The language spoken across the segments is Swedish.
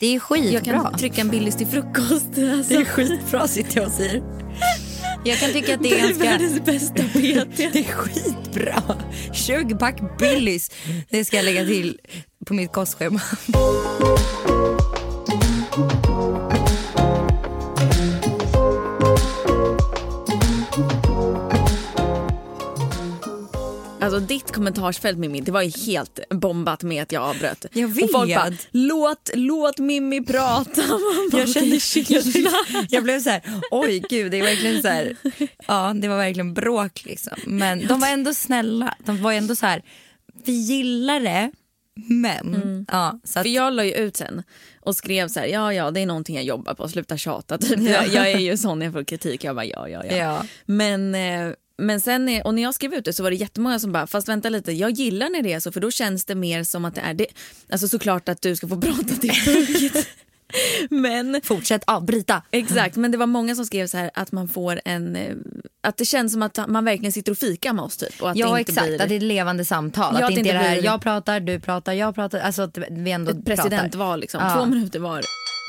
Det är skitbra. Jag kan trycka en Billys till frukost. Alltså. Det är skitbra sitter jag och säger. Jag kan tycka att det är ganska... världens bästa PT. Det är skitbra. 20 pack Billys. Det ska jag lägga till på mitt kostschema. Alltså ditt kommentarsfält Mimmi, det var ju helt bombat med att jag avbröt. Jag vet. Och folk bara, låt, låt Mimmi prata. Jag kände "Okej, jag, blev så här, oj gud, det är verkligen så här, ja det var verkligen bråk liksom. Men de var ändå snälla, de var ändå så här, vi gillar det, men. Ja, så att, För jag la ju ut sen och skrev så här, ja ja det är någonting jag jobbar på, sluta tjata. Typ. Jag, jag är ju sån när jag får kritik, jag bara ja ja ja. Ja. Men, eh, men sen, är- och när jag skrev ut det så var det jättemånga som bara, fast vänta lite, jag gillar när det är så för då känns det mer som att det är det. Alltså såklart att du ska få prata till punkt. men fortsätt avbryta. Exakt, men det var många som skrev så här att man får en, eh, att det känns som att man verkligen sitter och fikar med oss typ. Och att Ja det inte exakt, blir att det är ett levande samtal. Ja, att det inte är det här, blir- jag pratar, du pratar, jag pratar. Alltså att vi ändå ett presidentval liksom, Ja. två minuter var.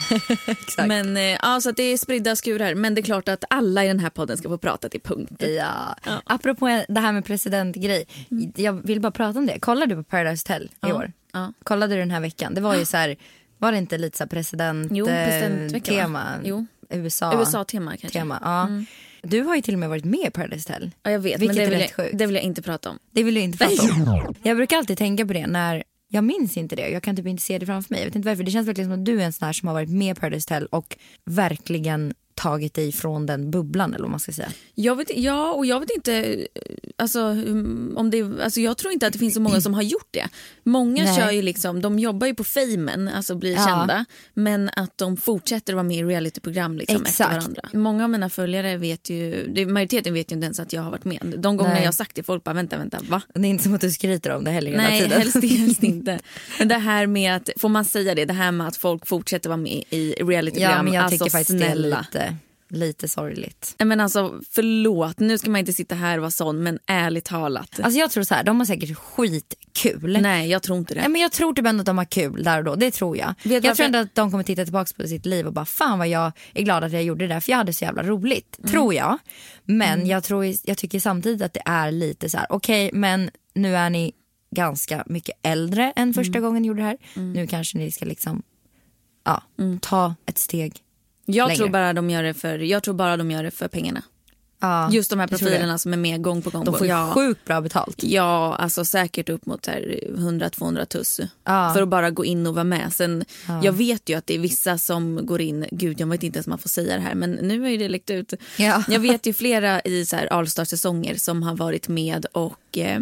Men eh, ja, så det är spridda skurar. Men det är klart att alla i den här podden ska få prata till punkt. Ja. Apropå det här med presidentgrej. Jag vill bara prata om det. Kollade du på Paradise Hotel i Ja. år? Ja. Kollade du den här veckan? Det var ju så här, var det inte lite så president, Jo, eh, tema? Jo. USA. USA-tema kanske. tema. Ja. Du har ju till och med varit med i Paradise Hotel. Ja, jag vet, Vilket men det vill, jag, det vill jag inte prata om. Det vill du inte prata om. Jag brukar alltid tänka på det när jag minns inte det. Jag kan typ inte se det framför mig. Jag vet inte varför. Det känns verkligen som att du är en sån här som har varit med på Paradise Hotel och verkligen tagit dig från den bubblan eller vad man ska säga. Jag vet, ja, och jag vet inte, alltså, om det, alltså jag tror inte att det finns så många som har gjort det. Många Nej. kör ju liksom, de jobbar ju på famen, alltså blir Ja. kända, men att de fortsätter vara med i realityprogram liksom efter varandra. Många av mina följare vet ju, majoriteten vet ju inte ens att jag har varit med. De gånger Nej. jag har sagt det, folk bara vänta, vänta, va? Det är inte som att du skryter om det heller hela Nej, tiden. helst, helst inte. Men det här med att, får man säga det, det här med att folk fortsätter vara med i realityprogram, Ja men jag alltså snälla. det lite, lite sorgligt. Men alltså förlåt, nu ska man inte sitta här och vara sån men ärligt talat. Alltså jag tror så här, de har säkert skitkul. Nej jag tror inte det. Men jag tror typ ändå att de har kul där och då, det tror jag. Vet jag varför- tror ändå att de kommer titta tillbaka på sitt liv och bara fan vad jag är glad att jag gjorde det där för jag hade så jävla roligt. Mm. Tror jag. Men jag, tror, jag tycker samtidigt att det är lite så här: okej men nu är ni ganska mycket äldre än första Mm. gången ni gjorde det här. Nu kanske ni ska liksom ja, ta ett steg. Jag, längre. tror bara de gör det för, jag tror bara de gör det för pengarna. Ja, Just de här profilerna som är med gång på gång. De får ju ja, sjukt bra betalt. ja, alltså säkert upp mot så här 100-200 tuss. Ja. För att bara gå in och vara med. Sen, Jag vet ju att det är vissa som går in, gud jag vet inte ens om man får säga det här men nu har ju det läckt ut. Ja. Jag vet ju flera i så här All-star-säsonger som har varit med och eh,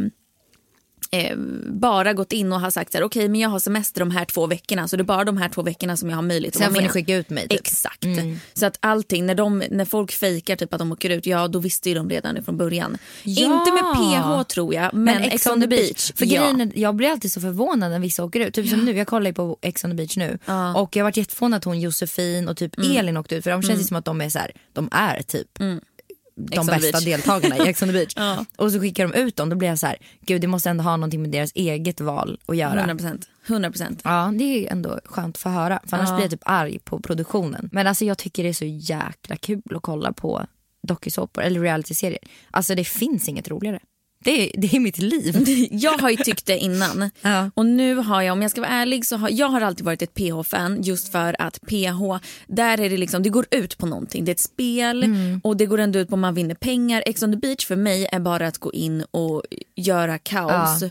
eh, bara gått in och har sagt så här, okej men jag har semester de här två veckorna så det är bara de här två veckorna som jag har möjlighet att Sen vara får med. ni skicka ut mig. Typ. Exakt. Så att allting, när, de, när folk fejkar typ att de åker ut, ja då visste ju de redan från början. Ja. Inte med PH tror jag, men, Ex on the beach. För ja. grejen jag blir alltid så förvånad när vissa åker ut. Typ som nu, jag kollar ju på Ex on the beach nu. Och jag har varit jätteförvånad att hon Josefin och typ Mm. Elin åkte ut. För de känns ju som att de är så här, de är typ Ex de bästa deltagarna i Ex on the beach. Ja. Och så skickar de ut dem, då blir jag så här, gud det måste ändå ha någonting med deras eget val att göra. 100 procent. 100 procent. Ja det är ändå skönt att få höra. För annars Ja. blir jag typ arg på produktionen. Men alltså jag tycker det är så jäkla kul att kolla på dokusåpor eller realityserier. Alltså det finns inget roligare. Det är, det är mitt liv. Jag har ju tyckt det innan. Ja. Och nu har jag, om jag ska vara ärlig, så har jag har alltid varit ett PH-fan just för att PH, där är det liksom, det går ut på någonting. Det är ett spel Mm. och det går ändå ut på att man vinner pengar. Ex on the beach för mig är bara att gå in och göra kaos. Ja.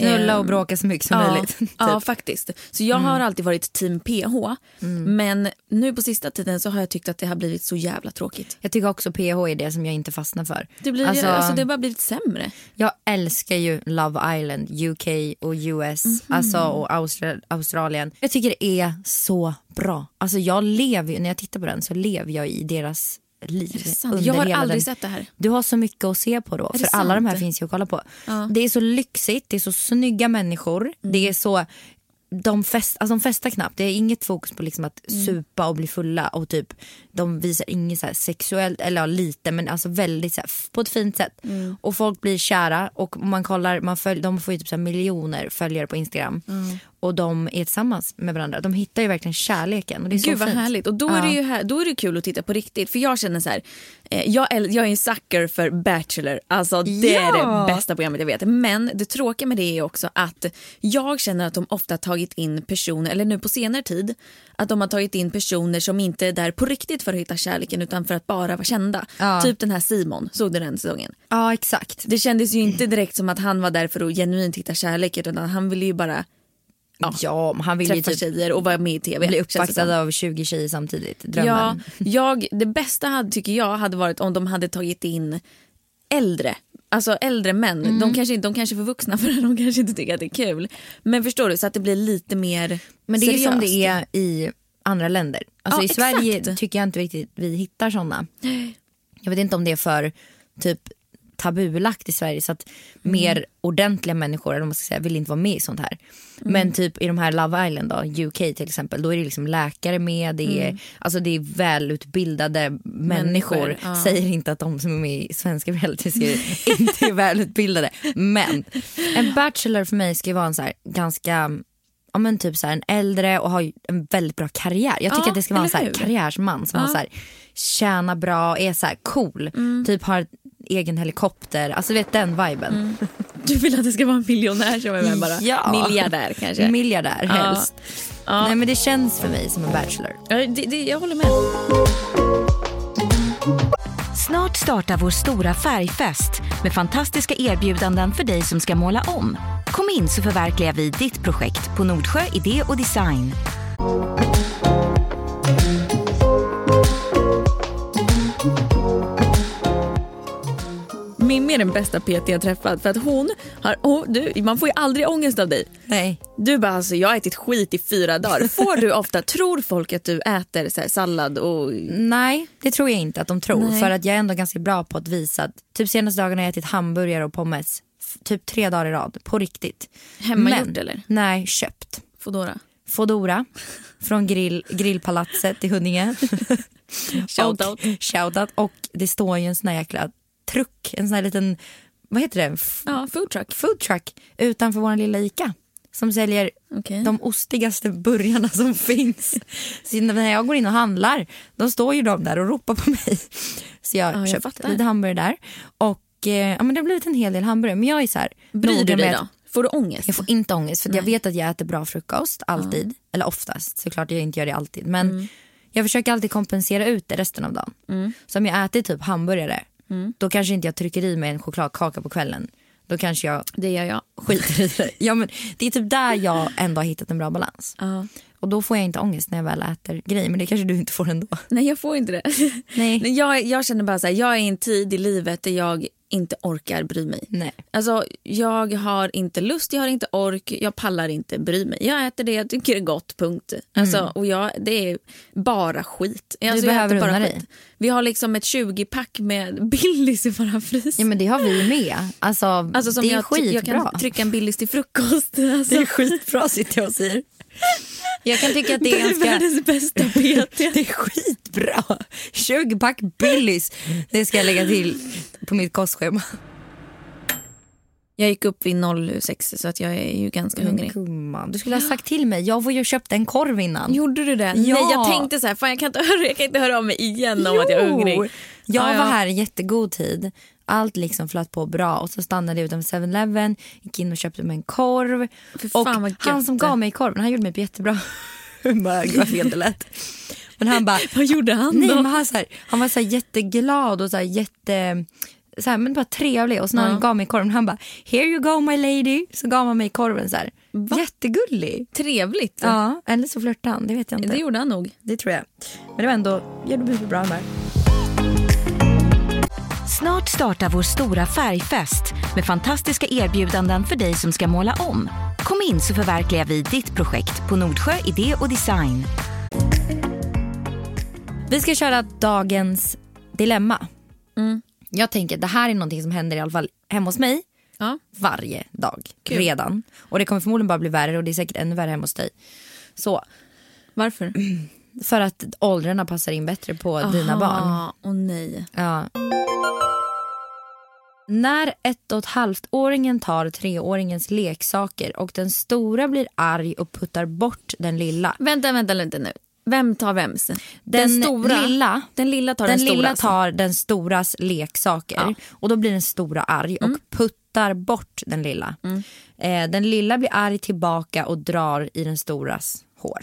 Knulla och Ehm, bråka så mycket som ja, möjligt. typ. Ja, faktiskt. Så jag har alltid varit team PH. Men nu på sista tiden så har jag tyckt att det har blivit så jävla tråkigt. Jag tycker också PH är det som jag inte fastnar för. Det, blir, Alltså- alltså, det har bara blivit sämre. Jag älskar ju Love Island, UK och US alltså, och Austra- Australien. Jag tycker det är så bra. Alltså jag lever ju, när jag tittar på den så lever jag i deras liv. Jag har aldrig den. sett det här. Du har så mycket att se på då. det För alla de här finns ju att kolla på. Ja. Det är så lyxigt, det är så snygga människor. Mm. Det är så de, fest, alltså de festar knappt. Det är inget fokus på liksom att Mm. supa och bli fulla. Och typ, De visar inget så sexuellt, eller ja, lite men alltså väldigt så här, på ett fint sätt. Mm. Och folk blir kära och man kollar, man följ, de får ju typ så miljoner följare på Instagram. Och de är tillsammans med varandra. De hittar ju verkligen kärleken. Och det är Gud så vad fint. härligt. Och då är, Ja. det ju här, då är det kul att titta på riktigt. För jag känner så här, eh, jag, är, jag är en sucker för Bachelor. Alltså det är Ja. det bästa programmet jag vet. Men det tråkiga med det är också att jag känner att de ofta tagit in personer, eller nu på senare tid, att de har tagit in personer som inte är där på riktigt för att hitta kärleken utan för att bara vara kända. Ja. Typ den här Simon, såg du den säsongen? Ja, exakt. Det kändes ju inte direkt som att han var där för att genuint hitta kärleken utan han ville ju bara Ja. Ja, han vill ju träffa typ tjejer och vara med i tv. bli uppvaktad av 20 tjejer samtidigt. Ja, Drömmen. jag, det bästa hade, tycker jag hade varit om de hade tagit in äldre. Alltså äldre män. Mm. De, kanske, de kanske är för vuxna för det, de kanske inte tycker att det är kul. Men förstår du, så att det blir lite mer Men det är seriöst. som det är i andra länder. Alltså Ja, I Sverige exakt. tycker jag inte riktigt vi hittar såna. Jag vet inte om det är för typ tabulagt i Sverige så att Mm. mer ordentliga människor eller man ska säga, vill inte vara med i sånt här. Mm. Men typ i de här Love Island då, UK till exempel, då är det liksom läkare med, det är, alltså det är välutbildade människor. Mm. Människor, ja. Säger inte att de som är med i svenska realityserier inte är välutbildade. Men en bachelor för mig ska ju vara en så här ganska ja, men typ så här, en äldre och har en väldigt bra karriär. Jag tycker Ja, att det ska vara en så här, karriärsman som har så här, tjänar bra, är så här cool, Mm. typ har egen helikopter, alltså vet den viben. Du vill att det ska vara en miljonär som är med bara? Ja. Miljardär kanske? Miljardär Ja. helst. Ja. Nej men det känns för mig som en bachelor. Ja, det, det, jag håller med. Snart startar vår stora färgfest med fantastiska erbjudanden för dig som ska måla om. Kom in så förverkligar vi ditt projekt på Nordsjö Idé och Design. Den bästa PT jag träffat för att hon har, oh, du, man får ju aldrig ångest av dig. Nej. Du bara alltså jag har ätit skit i fyra dagar. Får du ofta, tror folk att du äter så här, sallad och Nej, det tror jag inte att de tror. Nej. För att jag är ändå ganska bra på att visa typ senaste dagarna har jag ätit hamburgare och pommes typ tre dagar i rad, på riktigt. Hemmagjort, Men- eller? Nej, köpt. Foodora? Fodora från grill, grillpalatset i Huddinge. Shoutout. Och, shoutout. Och det står ju en sån här jäkla truck, en sån här liten, vad heter det? F- Ja, foodtruck. food truck utanför vår lilla ICA. Som säljer Okej. de ostigaste burgarna som finns. Så när jag går in och handlar, då står ju de där och ropar på mig. Så jag Ja, köpte lite hamburgare där. Och eh, ja, men det har blivit en hel del hamburgare. Men jag är så här, Bryr du dig då? Får du ångest? jag får inte ångest för att jag vet att jag äter bra frukost alltid. Eller oftast, såklart jag inte gör det alltid. Men Mm. jag försöker alltid kompensera ut det resten av dagen. Så om jag äter typ hamburgare, Mm. då kanske inte jag trycker i mig en chokladkaka på kvällen. Då kanske jag Det gör jag. skiter i det. Ja, men det är typ där jag ändå har hittat en bra balans. Ja. Och då får jag inte ångest när jag väl äter grejer. Men det kanske du inte får ändå. Nej jag får inte det. Nej. Nej, jag, jag känner bara så här, jag är i en tid i livet där jag inte orkar bry mig. Nej. Alltså, jag har inte lust, jag har inte ork, jag pallar inte bry mig. Jag äter det jag tycker är gott, punkt. Alltså, och jag, det är bara skit. Alltså, jag behöver äter bara skit. dig. Vi har liksom ett 20-pack med Billys i våra frys. Ja men det har vi med. Alltså, alltså, det är jag, ty- jag skitbra. kan trycka en Billys till frukost. Alltså, Det är skitbra sitter jag och säger. Jag kan tycka att det är ganska... världens bästa PT. Det är skitbra. 20 pack Billys. Det ska jag lägga till på mitt kostschema. Jag gick upp vid 06 så att jag är ju ganska hungrig. Gumman, du skulle ha sagt till mig. Jag var ju och köpte en korv innan. Gjorde du det? Ja. Nej, jag tänkte så här, fan jag kan inte höra, jag kan inte höra av mig igen om att jag är hungrig. Jag Ja, ja. var här i jättegod tid. Allt liksom flöt på bra och så stannade jag utanför 7-Eleven, gick in och köpte mig en korv. Och han som gav mig korven, han gjorde mig på jättebra humör. Vad fel det lät. Men han bara, Vad gjorde han nej, då? men han, så här, han var så här jätteglad och så här jätte så här, men bara trevlig och så när han gav mig korven han bara here you go my lady så gav han mig korven så här. Jättegullig. Trevligt. Ja, eller så flörtade han, det vet jag inte. Det gjorde han nog. Det tror jag. Men det var ändå, gjorde mig på bra humör. Snart startar vår stora färgfest med fantastiska erbjudanden för dig som ska måla om. Kom in så förverkligar vi ditt projekt på Nordsjö Idé och Design. Vi ska köra dagens dilemma. Jag tänker det här är någonting som händer i alla fall hemma hos mig Ja. varje dag Kul. redan. Och det kommer förmodligen bara bli värre och det är säkert ännu värre hemma hos dig. Så, Varför? för att åldrarna passar in bättre på dina barn. Åh nej. Ja. När ett och ett halvt-åringen tar treåringens leksaker och den stora blir arg och puttar bort den lilla. Vänta, vänta lite nu. Vem tar vems? Den, lilla, den lilla tar den, den, lilla storas. tar den storas leksaker Ja. och då blir den stora arg och puttar bort den lilla. Eh, den lilla blir arg tillbaka och drar i den storas hår.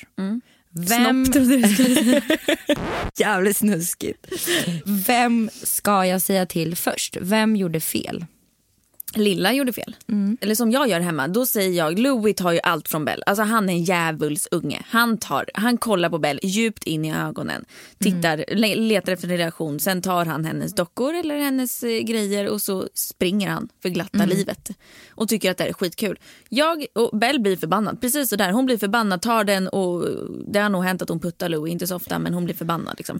Vem... Snopp, trodde jag skulle säga. Jävligt snuskigt. Vem ska jag säga till först? Vem gjorde fel? Lilla gjorde fel. Mm. Eller som jag gör hemma, då säger jag Louis tar ju allt från Bell. Alltså han är en djävulsunge. Han, tar, han kollar på Bell djupt in i ögonen. Tittar, le- letar efter en reaktion. Sen tar han hennes dockor eller hennes eh, grejer och så springer han för glatta livet. Och tycker att det är skitkul. Jag och Bell blir förbannad. Precis så där. Hon blir förbannad, tar den och det har nog hänt att hon puttar Louis. Inte så ofta men hon blir förbannad liksom.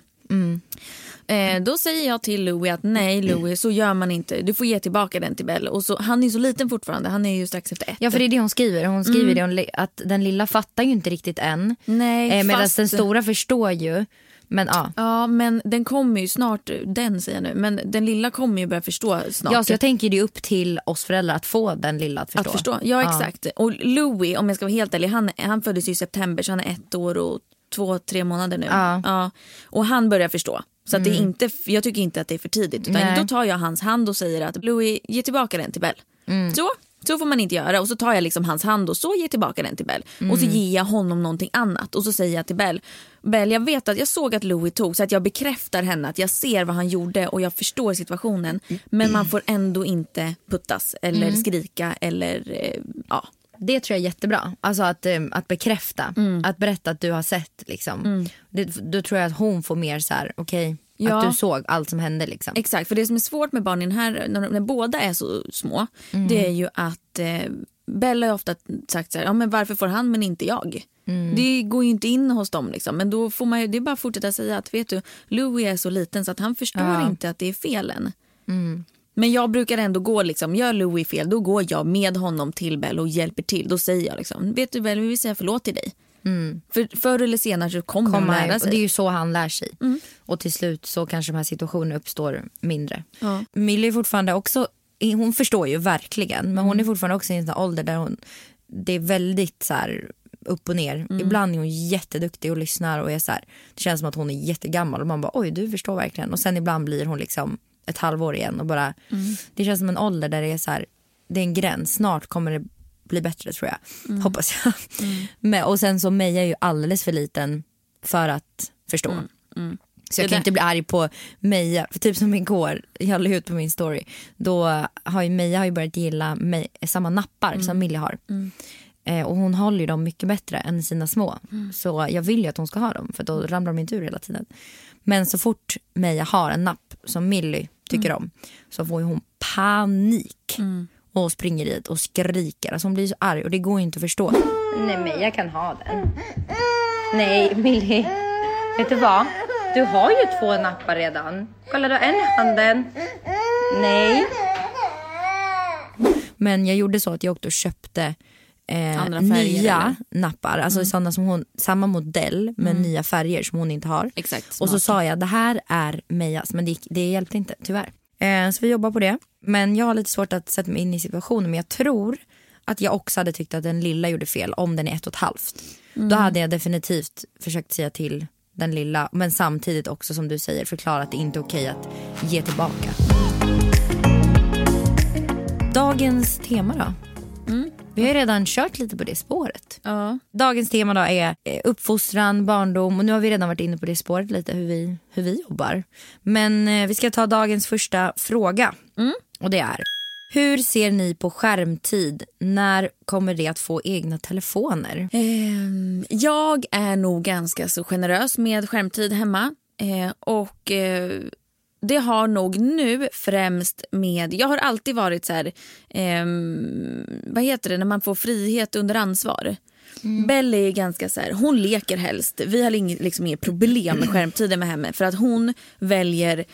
Eh, då säger jag till Louis att nej Louis så gör man inte. Du får ge tillbaka den till Belle. Och så, han är så liten fortfarande. Han är ju strax efter ett. Ja för det är det hon skriver. Hon skriver det, hon, li- att den lilla fattar ju inte riktigt än. Nej, Eh, Medan fast- den stora förstår ju. Men ja. Ja men den kommer ju snart, den säger jag nu. Men den lilla kommer ju börja förstå snart. Ja, så jag tänker det är upp till oss föräldrar att få den lilla att förstå. Att förstå. Ja, exakt. Och Louis, om jag ska vara helt ärlig, han, han föddes i september så han är ett år och två, tre månader nu. Ja. Och han börjar förstå. Så att det är inte, jag tycker inte att det är för tidigt. Utan Nej. då tar jag hans hand och säger att Louis, ge tillbaka den till Bell. Mm. Så, så får man inte göra. Och så tar jag liksom hans hand och så ger tillbaka den till Bell. Och så Mm. ger jag honom någonting annat. Och så säger jag till Bell, Bell jag vet att jag såg att Louis tog så att jag bekräftar henne att jag ser vad han gjorde och jag förstår situationen. Men man får ändå inte puttas eller Mm. skrika eller eh, ja. Det tror jag är jättebra. Alltså att, eh, att bekräfta. Mm. Att berätta att du har sett. Liksom. Det, då tror jag att hon får mer så här, okej, Ja. att du såg allt som hände. Liksom. Exakt, för det som är svårt med barn i den här, när, när båda är så små, det är ju att eh, Bella har ofta sagt så här, ja men varför får han men inte jag? Det går ju inte in hos dem liksom, men då får man ju, det är bara att fortsätta säga att vet du, Louis är så liten så att han förstår Ja. inte att det är fel än. Men jag brukar ändå gå, liksom, gör Louis fel, då går jag med honom till Bella och hjälper till. Då säger jag liksom, vet du Bella, vi vill säga förlåt till dig. För förr eller senare så kommer Komma, han lära sig. det är ju så han lär sig. Och till slut så kanske de här situationerna uppstår mindre. Ja. Millie är fortfarande också, hon förstår ju verkligen men hon är fortfarande också i en sån ålder där hon, det är väldigt så här upp och ner. Ibland är hon jätteduktig och lyssnar och är så här, det känns som att hon är jättegammal och man bara oj du förstår verkligen och sen ibland blir hon liksom ett halvår igen och bara, det känns som en ålder där det är så här, det är en gräns, snart kommer det bli bättre tror jag, hoppas jag. Men, och sen så Meja är ju alldeles för liten för att förstå. Så jag kan inte bli arg på Meja, för typ som igår, jag la ut på min story, då har ju Meja har ju börjat gilla mig, samma nappar som Millie har. Eh, och hon håller ju dem mycket bättre än sina små. Så jag vill ju att hon ska ha dem för då ramlar de inte ur hela tiden. Men så fort Meja har en napp som Millie tycker om så får ju hon panik. Och springer dit och skriker. Alltså hon blir så arg och det går ju inte att förstå. Nej Meja kan ha den. Nej Millie, vet du vad? Du har ju två nappar redan. Kolla du har en i handen. Nej. Men jag gjorde så att jag åkte och köpte eh, nya eller? nappar. Alltså sådana som hon, samma modell med nya färger som hon inte har. Exakt, Och så sa jag det här är Mejas men det, det hjälpte inte tyvärr. Eh, så vi jobbar på det. Men jag har lite svårt att sätta mig in i situationen men jag tror att jag också hade tyckt att den lilla gjorde fel om den är ett och ett halvt. Då hade jag definitivt försökt säga till den lilla men samtidigt också som du säger förklara att det inte är okej att ge tillbaka. Dagens tema då? Vi har redan kört lite på det spåret. Ja. Dagens tema då är eh, uppfostran, barndom och nu har vi redan varit inne på det spåret lite hur vi, hur vi jobbar. Men eh, vi ska ta dagens första fråga och det är hur ser ni på skärmtid? När kommer det att få egna telefoner? Ehm, jag är nog ganska så generös med skärmtid hemma. Eh, och det har nog nu främst med... Jag har alltid varit så här... ehm, vad heter det när man får frihet under ansvar? Belle är ganska så här, hon leker helst. Vi har inget, liksom, inget problem med skärmtiden med henne för att hon väljer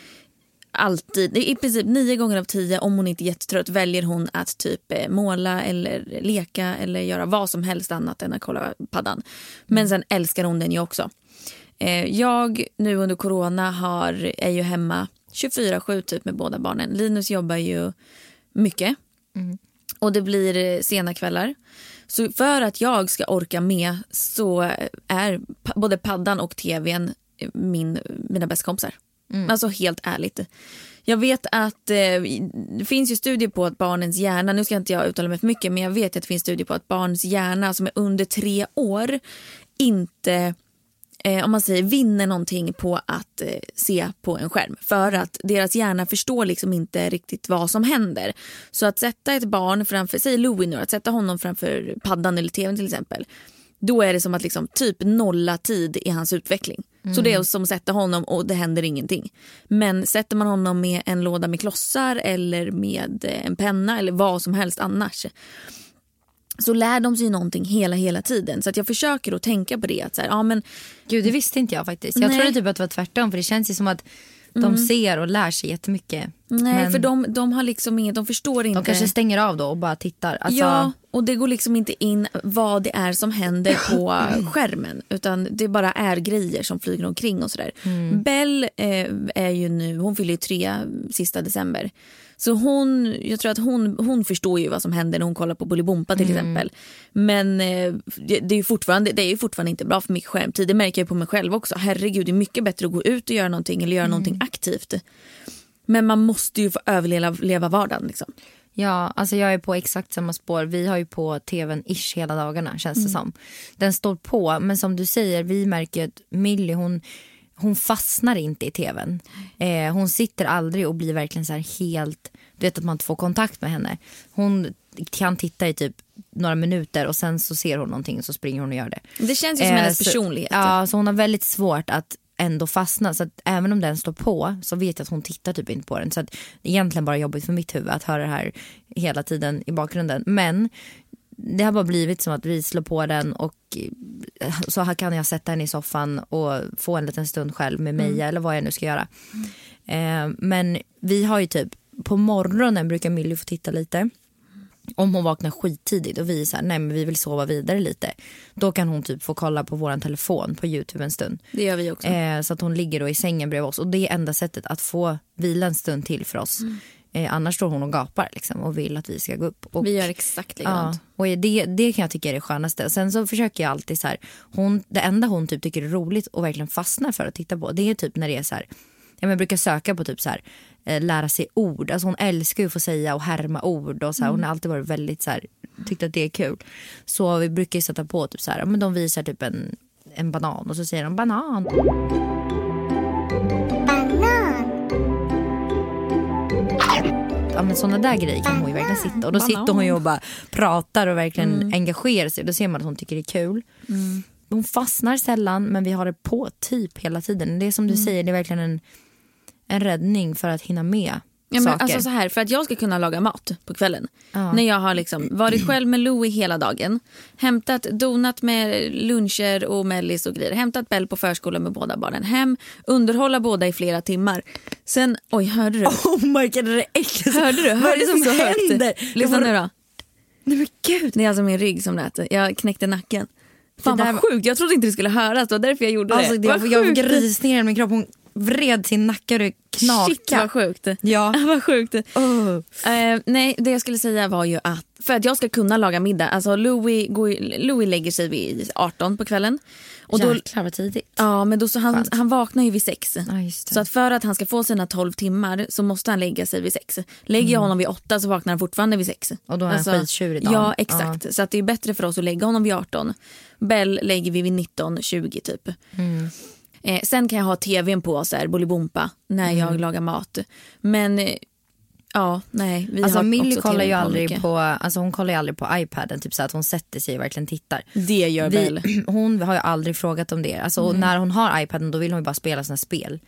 alltid, i princip nio gånger av tio om hon inte är jättetrött väljer hon att typ eh, måla eller leka eller göra vad som helst annat än att kolla paddan. Men sen älskar hon den ju också. Eh, jag nu under corona har, är ju hemma 24-7 typ med båda barnen. Linus jobbar ju mycket och det blir eh, sena kvällar. Så för att jag ska orka med så är både paddan och tvn min, mina bästa kompisar. Alltså helt ärligt. Jag vet att eh, det finns ju studier på att barnens hjärna, nu ska inte jag uttala mig för mycket, men jag vet att det finns studier på att barns hjärna som är under tre år inte eh, om man säger vinner någonting på att eh, se på en skärm. För att deras hjärna förstår liksom inte riktigt vad som händer. Så att sätta ett barn framför, säg Louie nu, att sätta honom framför paddan eller tvn till exempel. Då är det som att liksom typ nolla tid i hans utveckling. Så det är som att sätta honom och det händer ingenting. Men sätter man honom med en låda med klossar eller med eh, en penna eller vad som helst annars så lär de sig någonting hela hela tiden. Så att jag försöker att tänka på det. Att så här, ja, men, Gud det visste inte jag faktiskt. Jag Nej. trodde typ att det var tvärtom för det känns ju som att de ser och lär sig jättemycket. nej, Men för de, de har liksom inget, de förstår inte. de kanske stänger av då och bara tittar. Alltså, Ja, och det går liksom inte in vad det är som händer på skärmen. Utan det bara är grejer som flyger omkring och sådär. Mm. Bell eh, är ju nu, hon fyller ju tre sista december. Så hon, jag tror att hon, hon förstår ju vad som händer när hon kollar på Bolibompa till Mm. exempel. Men eh, det, det är fortfarande, det är ju fortfarande inte bra för mycket skärmtid. Det märker jag på mig själv också. Herregud, det är mycket bättre att gå ut och göra någonting eller Mm. göra någonting aktivt. Men man måste ju få överleva leva vardagen. Liksom. Ja, alltså jag är på exakt samma spår. Vi har ju på tvn ish hela dagarna känns det som. Den står på, men som du säger, vi märker att Millie hon, hon fastnar inte i tvn. Eh, hon sitter aldrig och blir verkligen så här helt, du vet att man inte får kontakt med henne. Hon kan titta i typ några minuter och sen så ser hon någonting och så springer hon och gör det. Det känns ju som Eh, hennes så- personlighet. Ja, så hon har väldigt svårt att ändå fastna. Så att även om den står på så vet jag att hon tittar typ inte på den. Så att det är egentligen bara jobbigt för mitt huvud att höra det här hela tiden i bakgrunden. Men det har bara blivit som att vi slår på den och eh, så här kan jag sätta henne i soffan och få en liten stund själv med Meja eller vad jag nu ska göra. Eh, men vi har ju typ, på morgonen brukar Milly få titta lite om hon vaknar skittidigt och vi är så här, nej men vi vill sova vidare lite. Då kan hon typ få kolla på våran telefon på Youtube en stund. Det gör vi också. Eh, så att hon ligger då i sängen bredvid oss och det är enda sättet att få vila en stund till för oss. Eh, annars står hon och gapar liksom och vill att vi ska gå upp. Och, Vi gör exakt ja, likadant. och det, det kan jag tycka är det skönaste. Sen så försöker jag alltid så här, hon, det enda hon typ tycker är roligt och verkligen fastnar för att titta på det är typ när det är så här, ja, jag brukar söka på typ så här, eh, lära sig ord. Alltså hon älskar ju att få säga och härma ord och så här, hon har alltid varit väldigt så här, tyckt att det är kul. Så vi brukar sätta på typ så här, ja, men de visar typ en, en banan och så säger de banan. Men såna där grejer kan hon ju verkligen sitta och då sitter hon ju och bara pratar och verkligen engagerar sig. Då ser man att hon tycker det är kul. Hon fastnar sällan men vi har det på typ hela tiden. Det är som du säger, det är verkligen en, en räddning för att hinna med Ja, men saker. alltså så här, för att jag ska kunna laga mat på kvällen. När jag har liksom varit själv med Louie hela dagen. Hämtat donat med luncher och mellis och grejer. Hämtat Bell på förskolan med båda barnen. Hem, underhålla båda i flera timmar. Sen, oj hörde du? Oh my god, det är äckligt. Hörde du? Vad är Hörde det du som högt? händer? Lyssna nu då. Nej men gud. Det är alltså min rygg som lät. Jag knäckte nacken. Fan Det där vad sjukt, jag trodde inte det skulle höras. Det var därför jag gjorde Alltså, det. det, jag, jag rysningar i min kropp. Hon vred sin nacke och det knakade. Shit vad sjukt. Ja. vad sjukt. Oh. Eh, nej, det jag skulle säga var ju att för att jag ska kunna laga middag, alltså Louis, går, Louis lägger sig vid 18 på kvällen. Och då, Jäklar vad tidigt. ja, men då så han, han vaknar ju vid sex. Ja, just det. Så att för att han ska få sina 12 timmar så måste han lägga sig vid sex. Lägger jag honom vid åtta så vaknar han fortfarande vid sex. Mm. Alltså, Och då är han skittjurig dagen. Ja, exakt. Så att det är bättre för oss att lägga honom vid 18. Bell lägger vi vid 19, 20 typ. Mm. Eh, sen kan jag ha tvn på, så här, Bolibompa, när Mm. jag lagar mat. Men eh, ja, nej. Vi Alltså har Millie kollar ju aldrig mycket. på, alltså hon kollar ju aldrig på iPaden, typ så att hon sätter sig och verkligen tittar. Det gör. Vi, hon har ju aldrig frågat om det. Alltså, och när hon har iPaden då vill hon ju bara spela sina spel.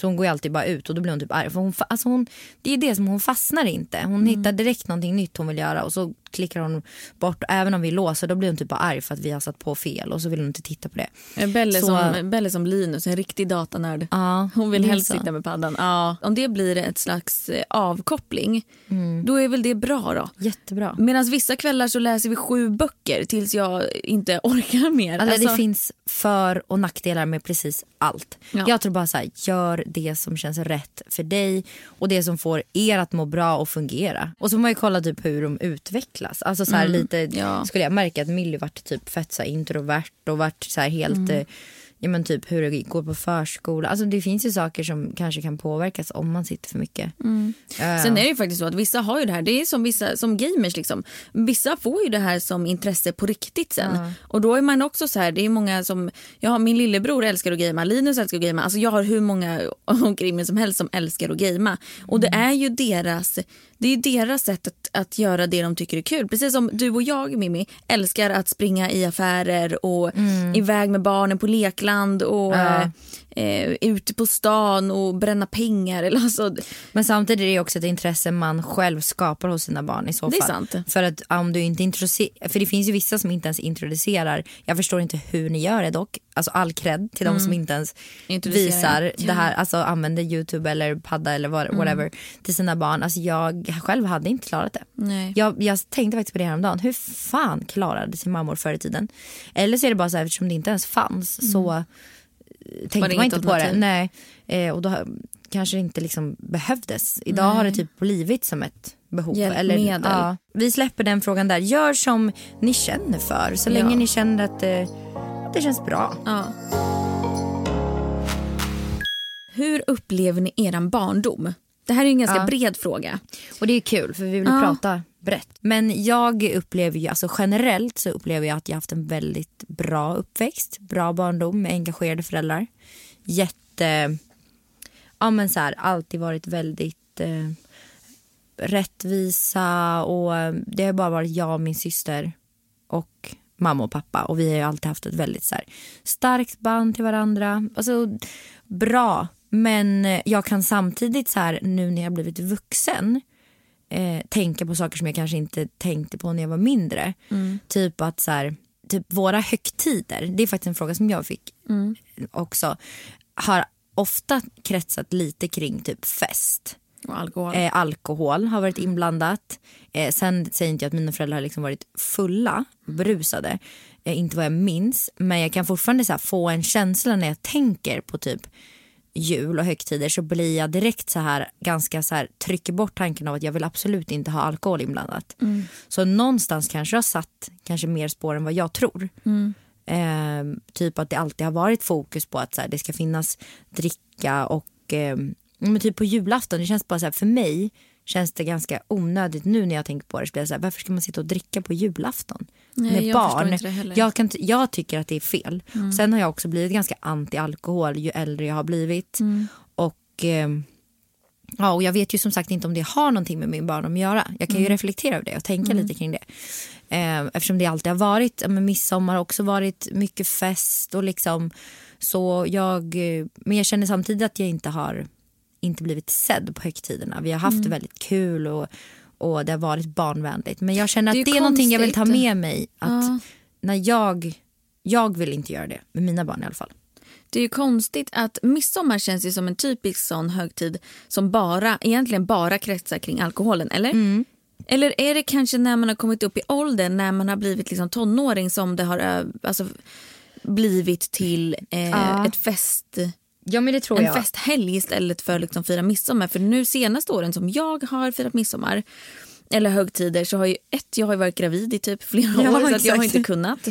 Så hon går ju alltid bara ut och då blir hon typ arg. För hon, alltså hon, det är det som hon fastnar inte. Hon hittar direkt någonting nytt hon vill göra och så klickar hon bort. Även om vi låser då blir hon typ bara arg för att vi har satt på fel och så vill hon inte titta på det. Bell är, Så- som, Bell är som Linus, en riktig datanörd. Ja, Hon vill helst så. sitta med paddan. Ja. Om det blir ett slags eh, återkoppling, då är väl det bra då. Jättebra. Medan vissa kvällar så läser vi sju böcker tills jag inte orkar mer. Alltså, Alltså, det finns för och nackdelar med precis allt. Ja. Jag tror bara så här, gör det som känns rätt för dig och det som får er att må bra och fungera. Och så får man ju kolla typ hur de utvecklas. Alltså så här lite, ja. skulle jag märka att Millie vart typ fett så här introvert och vart så här helt eh, Ja men typ hur det går på förskola. Alltså det finns ju saker som kanske kan påverkas om man sitter för mycket. Eh, Sen är det ju faktiskt så att vissa har ju det här, det är som vissa som gamers liksom. Vissa får ju det här som intresse på riktigt sen. Och då är man också så här, det är många som, jag har min lillebror älskar att gamea, Linus älskar att gamea, alltså jag har hur många omkring mig som helst som älskar att gamea. Och det är ju deras, det är deras sätt att, att göra det de tycker är kul. Precis som du och jag Mimmi älskar att springa i affärer och iväg med barnen på lekland och Ja. Eh, ute på stan och bränna pengar. Eller alltså, Men samtidigt är det också ett intresse man själv skapar hos sina barn i så Det är fall. sant. För att om du inte introducerar, för det finns ju vissa som inte ens introducerar, jag förstår inte hur ni gör det dock, alltså all cred till de som inte ens Mm. Visar ja. Mm. det här, alltså använder youtube eller padda eller what- whatever till sina barn. Alltså jag själv hade inte klarat det. Nej. Jag, jag tänkte faktiskt på det häromdagen, hur fan klarade sig mammor förr i tiden? Eller så är det bara så här, eftersom det inte ens fanns så eh, tänkte det man inte på det. Nej. Eh, och då kanske det inte liksom behövdes. Idag har det typ blivit som ett behov. Hjälpmedel. ja. Vi släpper den frågan där. Gör som ni känner för. Så länge Ja. ni känner att det, att det känns bra. Ja. Hur upplever ni eran barndom? Det här är en ganska bred fråga. Och det är kul för vi vill prata brett. Men jag upplever ju, alltså generellt så upplever jag att jag haft en väldigt bra uppväxt. Bra barndom med engagerade föräldrar. Jätte, ja men så här, alltid varit väldigt eh, rättvisa och eh, det har bara varit jag och min syster och mamma och pappa och vi har ju alltid haft ett väldigt så här, starkt band till varandra. Alltså bra, men jag kan samtidigt så här nu när jag blivit vuxen eh, tänka på saker som jag kanske inte tänkte på när jag var mindre. Typ att så här, typ våra högtider, det är faktiskt en fråga som jag fick också, har ofta kretsat lite kring typ fest. Och alkohol. Eh, alkohol har varit inblandat. Eh, sen säger inte jag att mina föräldrar har liksom varit fulla, brusade. Eh, inte vad jag minns. Men jag kan fortfarande så få en känsla när jag tänker på typ jul och högtider så blir jag direkt så här ganska så här trycker bort tanken av att jag vill absolut inte ha alkohol inblandat. Så någonstans kanske jag satt kanske mer spår än vad jag tror. Eh, typ att det alltid har varit fokus på att så här, det ska finnas dricka och eh, men typ på julafton, det känns bara så här, för mig känns det ganska onödigt nu när jag tänker på det. Så blir jag så här, varför ska man sitta och dricka på julafton? Nej, med jag barn. inte det heller. Jag, kan, jag tycker att det är fel. Sen har jag också blivit ganska anti-alkohol ju äldre jag har blivit. Och, eh, ja, och jag vet ju som sagt inte om det har någonting med min barndom att göra. Jag kan ju reflektera över det och tänka lite kring det. Eh, eftersom det alltid har varit, men midsommar har också varit mycket fest och liksom så jag, eh, men jag känner samtidigt att jag inte har inte blivit sedd på högtiderna. Vi har haft det väldigt kul och, och det har varit barnvänligt. Men jag känner att Det det är är, ju någonting jag vill ta med mig. Att när jag, jag vill inte göra det med mina barn i alla fall. Det är ju konstigt att midsommar känns ju som en typisk sån högtid som bara, egentligen bara kretsar kring alkoholen, eller? Mm. Eller är det kanske när man har kommit upp i åldern, när man har blivit liksom tonåring som det har alltså, blivit till eh, Ja. ett fest, Ja men det tror en jag. festhelg istället för liksom fira midsommar. För nu senaste åren som jag har firat midsommar eller högtider så har ju ett, jag har varit gravid i typ flera Ja, år så att jag har inte kunnat.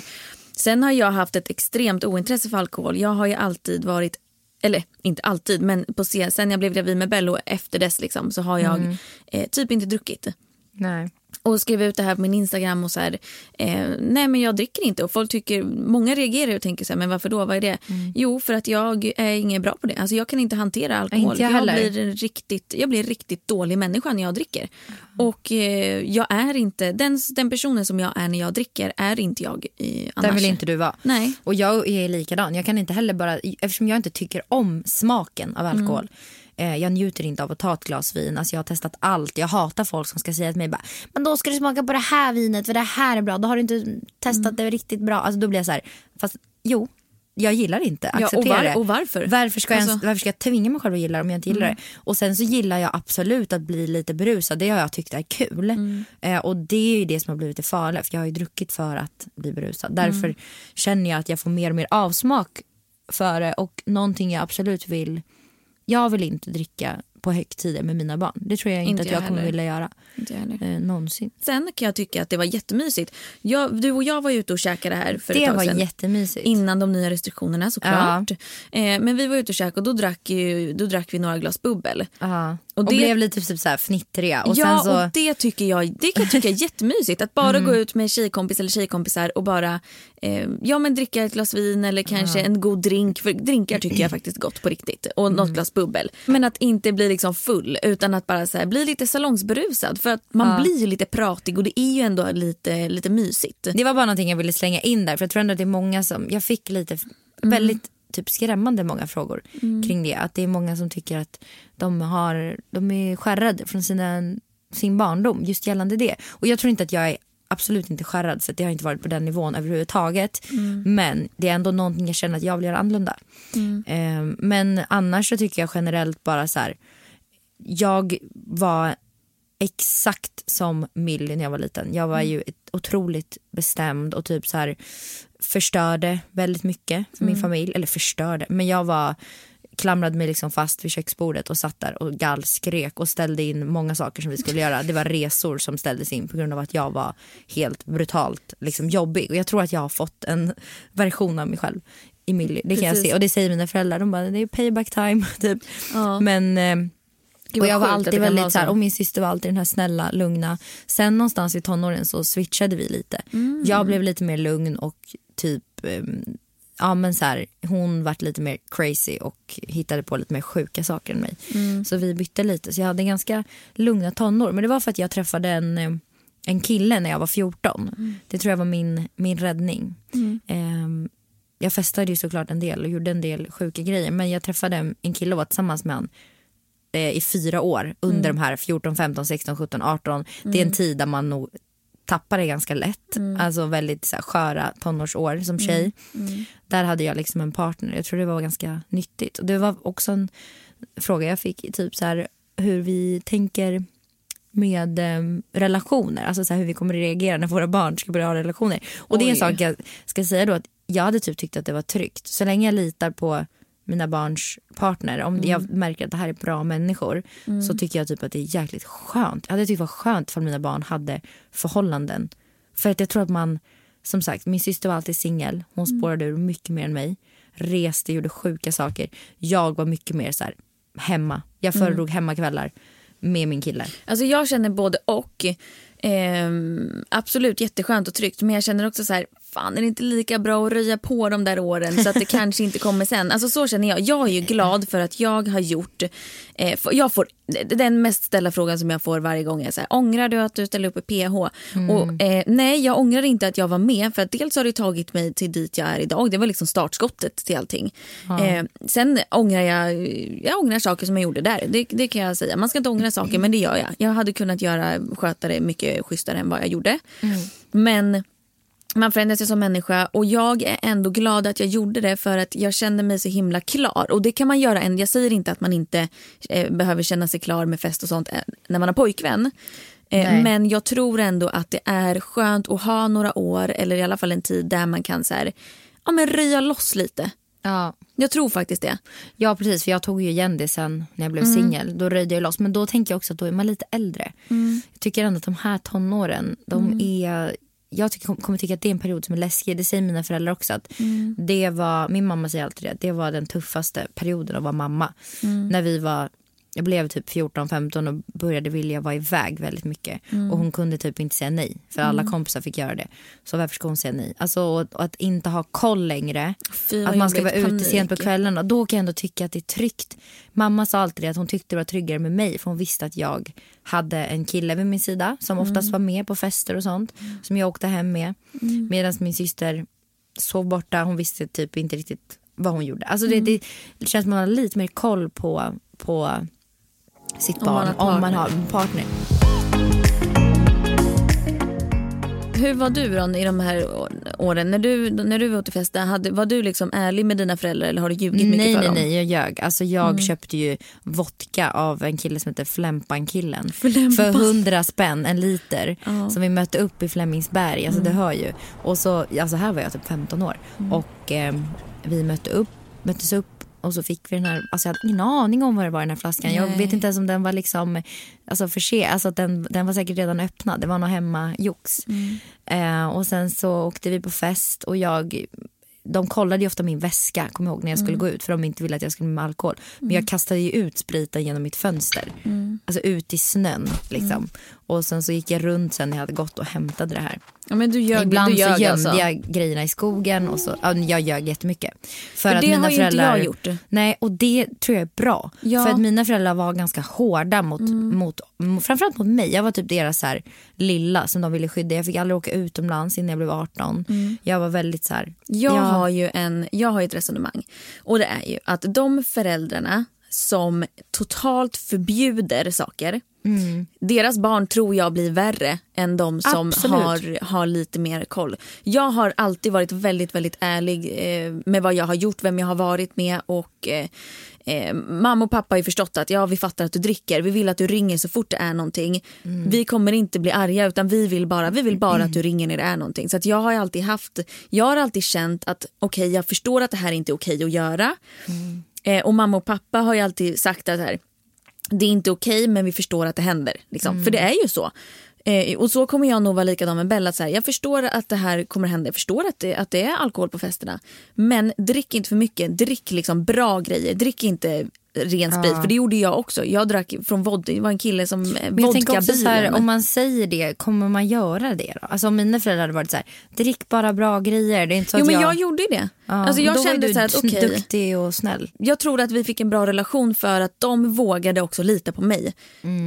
Sen har jag haft ett extremt ointresse för alkohol. Jag har ju alltid varit, eller inte alltid, men på se- sen jag blev gravid med Bello efter dess liksom, så har jag Mm. eh, typ inte druckit. Nej. Och skrev ut det här på min Instagram och så här, eh, nej men jag dricker inte. Och folk tycker, många reagerar och tänker så här, men varför då, vad är det? Jo, för att jag är ingen bra på det. Alltså jag kan inte hantera alkohol. Inte jag heller. blir riktigt, jag blir en riktigt dålig människa när jag dricker. Och eh, jag är inte, den, den personen som jag är när jag dricker är inte jag i, annars. Där vill inte du vara. Nej. Och jag är likadan. Jag kan inte heller bara, eftersom jag inte tycker om smaken av alkohol. Eh, jag njuter inte av att ta ett glas vin. Alltså jag har testat allt. Jag hatar folk som ska säga till mig bara, men då ska du smaka på det här vinet för det här är bra. Då har du inte testat det riktigt bra. Alltså då blir jag så här, fast jo, jag gillar inte, Ja, acceptera och, var, och varför? Varför ska, jag, Alltså- varför ska jag tvinga mig själv att gilla det om jag inte gillar det? Och sen så gillar jag absolut att bli lite berusad. Det har jag tyckt är kul. Eh, och det är ju det som har blivit det farliga. För jag har ju druckit för att bli berusad. Därför känner jag att jag får mer och mer avsmak för det. Och någonting jag absolut vill. Jag vill inte dricka på högtider med mina barn. Det tror jag inte, Inte att jag jag kommer heller. vilja göra. Inte. Eh, någonsin. Sen kan jag tycka att det var jättemysigt. Jag, du och jag var ute och käkade här för ett Det tag var sedan. jättemysigt. Innan de nya restriktionerna såklart. Eh, men vi var ute och käkade och då drack, ju, då drack vi några glas bubbel. Ja. Och Och, det- blev lite typ så här fnittriga. Och ja, så... och det tycker jag det kan jag tycka är jättemysigt. Att bara gå ut med tjejkompis eller tjejkompisar och bara eh, ja, men dricka ett glas vin eller kanske en god drink. För drinkar tycker jag faktiskt gott på riktigt. Och något glas bubbel. Men att inte bli liksom full utan att bara så här, bli lite salongsberusad. För att man blir ju lite pratig och det är ju ändå lite, lite mysigt. Det var bara någonting jag ville slänga in där för jag tror ändå att det är många som, jag fick lite väldigt typ skrämmande många frågor kring det. Att det är många som tycker att de, har, de är skärrade från sina, sin barndom just gällande det. Och jag tror inte att jag är absolut inte skärrad så det har inte varit på den nivån överhuvudtaget. Men det är ändå någonting jag känner att jag vill göra annorlunda. Eh, men annars så tycker jag generellt bara så här. Jag var exakt som Millie när jag var liten. Jag var ju ett otroligt bestämd och typ så här förstörde väldigt mycket för min familj. Eller förstörde, men jag var klamrade mig liksom fast vid köksbordet och satt där och gallskrek och ställde in många saker som vi skulle göra. Det var resor som ställdes in på grund av att jag var helt brutalt liksom jobbig. Och jag tror att jag har fått en version av mig själv i Millie. Det kan jag Precis. se och det säger mina föräldrar. De bara det är payback time typ. Ja. Men eh, och jag var alltid väldigt så här, och min syster var alltid den här snälla, lugna. Sen någonstans i tonåren så switchade vi lite. Mm. Jag blev lite mer lugn och typ, ehm, ja men så här, hon vart lite mer crazy och hittade på lite mer sjuka saker än mig. Mm. Så vi bytte lite, så jag hade ganska lugna tonår. Men det var för att jag träffade en, en kille när jag var 14. Mm. Det tror jag var min, min räddning. Ehm, jag festade ju såklart en del och gjorde en del sjuka grejer. Men jag träffade en- kille och var tillsammans med han eh, i fyra år under de här 14, 15, 16, 17, 18. Det är en tid där man nog tappar det ganska lätt. Alltså väldigt så här, sköra tonårsår som tjej. Där hade jag liksom en partner. Jag tror det var ganska nyttigt. Och det var också en fråga jag fick, typ så här hur vi tänker med eh, relationer. Alltså så här, hur vi kommer att reagera när våra barn ska börja ha relationer. Och det är en Oj. sak jag ska säga då att jag hade typ tyckt att det var tryggt. Så länge jag litar på mina barns partner, om jag märker att det här är bra människor så tycker jag typ att det är jäkligt skönt. Jag hade tyckt det var skönt för mina barn hade förhållanden. För att jag tror att man, som sagt, min syster var alltid singel. Hon spårade ur mycket mer än mig. Reste, gjorde sjuka saker. Jag var mycket mer så här hemma. Jag föredrog hemmakvällar med min kille. Alltså jag känner både och. Ehm, absolut jätteskönt och tryggt men jag känner också så här fan är det inte lika bra att röja på de där åren så att det kanske inte kommer sen. Alltså så känner jag. Jag är ju glad för att jag har gjort, eh, jag får, den mest ställda frågan som jag får varje gång är så här, ångrar du att du ställde upp i PH? Och, eh, nej jag ångrar inte att jag var med för att dels har det tagit mig till dit jag är idag. Det var liksom startskottet till allting. Eh, sen ångrar jag, jag ångrar saker som jag gjorde där. Det, det kan jag säga. Man ska inte ångra saker men det gör jag. Jag hade kunnat göra, sköta det mycket schysstare än vad jag gjorde. Men man förändras ju som människa och jag är ändå glad att jag gjorde det för att jag känner mig så himla klar. Och det kan man göra än. Jag säger inte att man inte eh, behöver känna sig klar med fest och sånt eh, när man har pojkvän. Eh, men jag tror ändå att det är skönt att ha några år eller i alla fall en tid där man kan så här, ja, men röja loss lite. Ja. Jag tror faktiskt det. Ja precis för jag tog ju igen det sen när jag blev singel. Då röjde jag loss. Men då tänker jag också att då är man lite äldre. Jag tycker ändå att de här tonåren, de är... Jag tycker, kommer tycka att det är en period som är läskig. Det säger mina föräldrar också. Att det var, min mamma säger alltid det. Det var den tuffaste perioden att vara mamma. När vi var jag blev typ 14-15 och började vilja vara iväg väldigt mycket. Och hon kunde typ inte säga nej. För alla kompisar fick göra det. Så varför ska hon säga nej? Alltså och, och att inte ha koll längre. Fy, att man ska vara ute sent på Panik. kvällarna. Då kan jag ändå tycka att det är tryggt. Mamma sa alltid att hon tyckte det var tryggare med mig. För hon visste att jag hade en kille vid min sida. Som oftast var med på fester och sånt. Som jag åkte hem med. Medan min syster sov borta. Hon visste typ inte riktigt vad hon gjorde. Alltså det, det, det känns som att man har lite mer koll på, på sitt Om man barn har om man har en partner. hur var du då i de här åren? När du, när du var ute och festade, hade, var du liksom ärlig med dina föräldrar eller har du ljugit mycket nej, för nej, dem? Nej, jag ljög. Alltså, jag köpte ju vodka av en kille som heter Flämpan-killen. Flämpan. För hundra spänn, en liter. Som vi mötte upp i Flemingsberg. Alltså, Det hör ju. Och så, alltså, här var jag typ 15 år. Och eh, vi mötte upp, möttes upp och så fick vi den här, alltså jag hade ingen aning om vad det var i den här flaskan. Jag Nej. vet inte ens om den var liksom, alltså för se, alltså att den, den var säkert redan öppnad. Det var nog hemma jox. Eh, och sen så åkte vi på fest och jag de kollade ofta min väska kommer jag ihåg, när jag skulle gå ut för de inte ville att jag skulle med alkohol. Men jag kastade ju ut spriten genom mitt fönster. Alltså ut i snön. Liksom. Och sen så gick jag runt sen när jag hade gått och hämtade det här. Ja, men du ljög, Ibland du ljög så gömde alltså. jag grejerna i skogen. Och så, ja, jag ljög jättemycket. För, För att det mina har ju inte föräldrar, jag gjort. Nej, och det tror jag är bra. Ja. Mm. För att mina föräldrar var ganska hårda mot, mot mot- framförallt mot mig. Jag var typ deras så här, lilla som de ville skydda. Jag fick aldrig åka utomlands innan jag blev 18. Jag var väldigt så här, Mm. Jag, ja, har ju en, jag har ju ett resonemang. Och det är ju att de föräldrarna som totalt förbjuder saker. Deras barn tror jag blir värre än de som Absolut. har, har lite mer koll. Jag har alltid varit väldigt väldigt ärlig eh, med vad jag har gjort, vem jag har varit med. och eh, eh, Mamma och pappa har ju förstått att ja, vi fattar att du dricker. Vi vill att du ringer så fort det är någonting. Vi kommer inte bli arga utan vi vill bara, vi vill bara att du ringer när det är någonting. Så jag har alltid haft, jag har alltid känt att okej jag förstår att det här inte är okej att göra. Eh, och mamma och pappa har ju alltid sagt att här, det är inte okej men vi förstår att det händer. Liksom. För det är ju så. Eh, och så kommer jag nog vara likadan med Bella. Så här, jag förstår att det här kommer hända. Jag förstår att det, att det är alkohol på festerna. Men drick inte för mycket. Drick liksom bra grejer. Drick inte ren sprit. För det gjorde jag också. Jag drack från vodka. Det var en kille som eh, Men jag tänker också så här, om man säger det, kommer man göra det då? Alltså om mina föräldrar hade varit så här, drick bara bra grejer. Det är inte så Jo men jag... jag gjorde det. Ja, alltså jag då var kände du så här att okej. duktig och snäll. jag tror att vi fick en bra relation för att de vågade också lita på mig.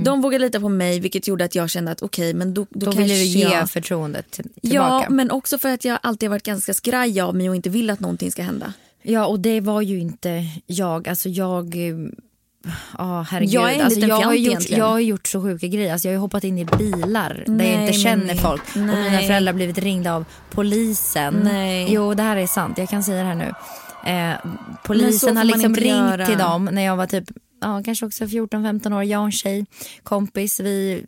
De vågade lita på mig vilket gjorde att jag kände att okej men då, då, Då kanske ville du ge jag... förtroendet till- Ja tillbaka. men också för att jag alltid varit ganska skraj av mig och inte vill att någonting ska hända. Ja, och det var ju inte jag. Alltså jag... eh, Ja, herregud. Jag är en alltså, jag, har gjort, egentligen. jag har gjort så sjuka grejer. Alltså, jag har hoppat in i bilar där Nej, jag inte känner Mimmi. folk. Och mina Nej. föräldrar har blivit ringda av polisen. Nej. Jo, det här är sant. Jag kan säga det här nu. Eh, polisen har liksom ringt göra. till dem när jag var typ ja, kanske också 14-15 år. Jag och en tjej, kompis. Vi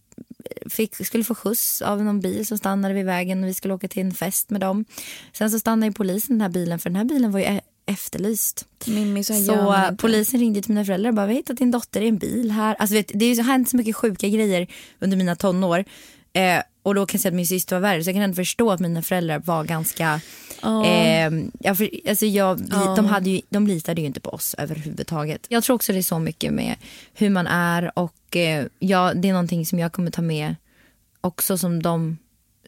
fick, skulle få skjuts av någon bil som stannade vid vägen och vi skulle åka till en fest med dem. Sen så stannade ju polisen den här bilen för den här bilen var ju efterlyst. Mimmi, så, Så polisen ringde till mina föräldrar och bara vi har hittat din dotter i en bil här. Alltså vet, det har hänt så mycket sjuka grejer under mina tonår. Eh, och då kan jag säga att min syster var värre så jag kan ändå förstå att mina föräldrar var ganska Eh, ja, för, alltså jag, vi, de, hade ju, de litade ju inte på oss överhuvudtaget. Jag tror också det är så mycket med hur man är och eh, ja, det är någonting som jag kommer ta med också som de,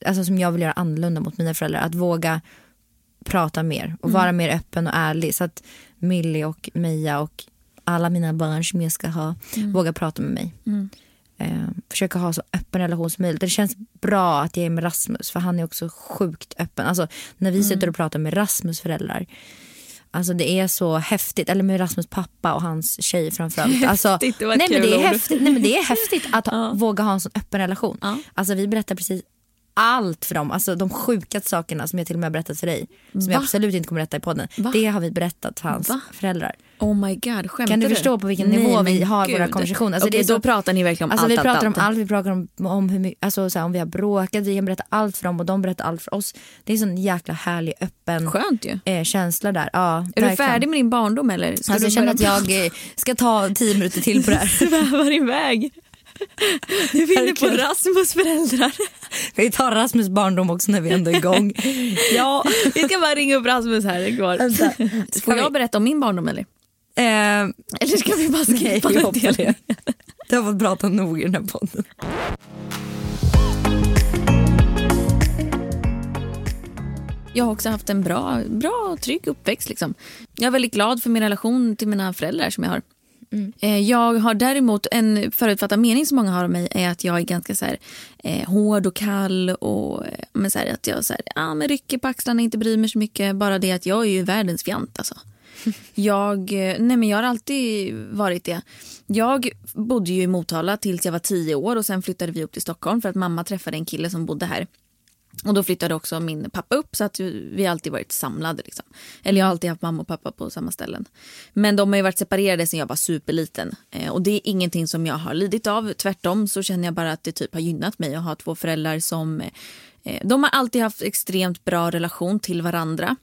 alltså som jag vill göra annorlunda mot mina föräldrar. Att våga prata mer och vara mer öppen och ärlig så att Millie och Meja och alla mina barn som jag ska ha vågar prata med mig. Eh, försöka ha så öppen relation som möjligt. Det känns bra att jag är med Rasmus för han är också sjukt öppen. Alltså, när vi sitter och pratar med Rasmus föräldrar Alltså det är så häftigt, eller med Rasmus pappa och hans tjej framförallt. Alltså, Häftigt, det var ett nej, men det är ord. häftigt, nej men det är häftigt att ha, våga ha en sån öppen relation. Ja. Alltså vi berättar precis allt för dem. Alltså de sjukaste sakerna som jag till och med har berättat för dig. Som jag absolut inte kommer berätta i podden. Va? Det har vi berättat för hans Va? föräldrar. Oh my god, skämtar Kan du förstå på vilken Nej, nivå vi har gud. våra konversationer? Alltså, är så- då pratar ni verkligen om Alltså, allt, vi pratar allt. om allt, vi pratar om, om, hur mycket, alltså, så här, om vi har bråkat, vi kan berätta allt för dem och de berättar allt för oss. Det är en sån jäkla härlig öppen Skönt eh, känsla där. Ja, Är du verkligen. färdig med din barndom eller? Ska Alltså, du jag känner att jag eh, ska ta tio minuter till på det här. svävar iväg. Du är inne på. Rasmus föräldrar. Vi tar Rasmus barndom också när vi ändå är igång. ja. Vi ska bara ringa upp Rasmus här. Det går. Vänta. Får jag vi- berätta om min barndom eller? Eh, Eller ska vi bara skippa den delen? det. Har fått prata nog i den här podden. Jag har också haft en bra, bra trygg uppväxt. Liksom. Jag är väldigt glad för min relation till mina föräldrar som jag har. Eh, Jag har däremot en förutfattad mening som många har om mig är att jag är ganska så här, eh, hård och kall och eh, men så här, att jag så här, ah, men rycker på axlarna inte bryr mig så mycket. Bara det att jag är ju världens fjant alltså. Jag, eh, nej men jag har alltid varit det. Jag bodde ju i Motala tills jag var tio år och sen flyttade vi upp till Stockholm för att mamma träffade en kille som bodde här. Och då flyttade också min pappa upp så att vi har alltid varit samlade. Liksom. Eller jag har alltid haft mamma och pappa på samma ställen. Men de har ju varit separerade sedan jag var superliten. Eh, och det är ingenting som jag har lidit av. Tvärtom så känner jag bara att det typ har gynnat mig att ha två föräldrar som eh, eh de har alltid haft extremt bra relation till varandra.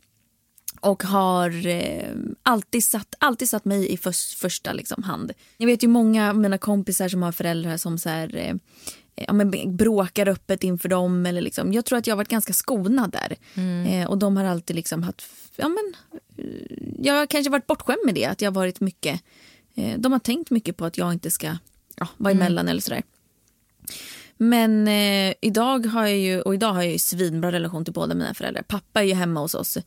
Och har eh, alltid, satt, alltid satt mig i för, första liksom, hand. Jag vet ju många av mina kompisar som har föräldrar som så här, eh, ja, men bråkar öppet inför dem. Eller liksom. Jag tror att jag har varit ganska skonad där. Eh, och de har alltid liksom haft... Ja, men, eh, jag har kanske varit bortskämd med det. Att jag har varit mycket... Eh, de har tänkt mycket på att jag inte ska ja, vara emellan eller sådär. Men eh, idag har jag ju, och idag har jag ju svinbra relation till båda mina föräldrar. Pappa är ju hemma hos oss.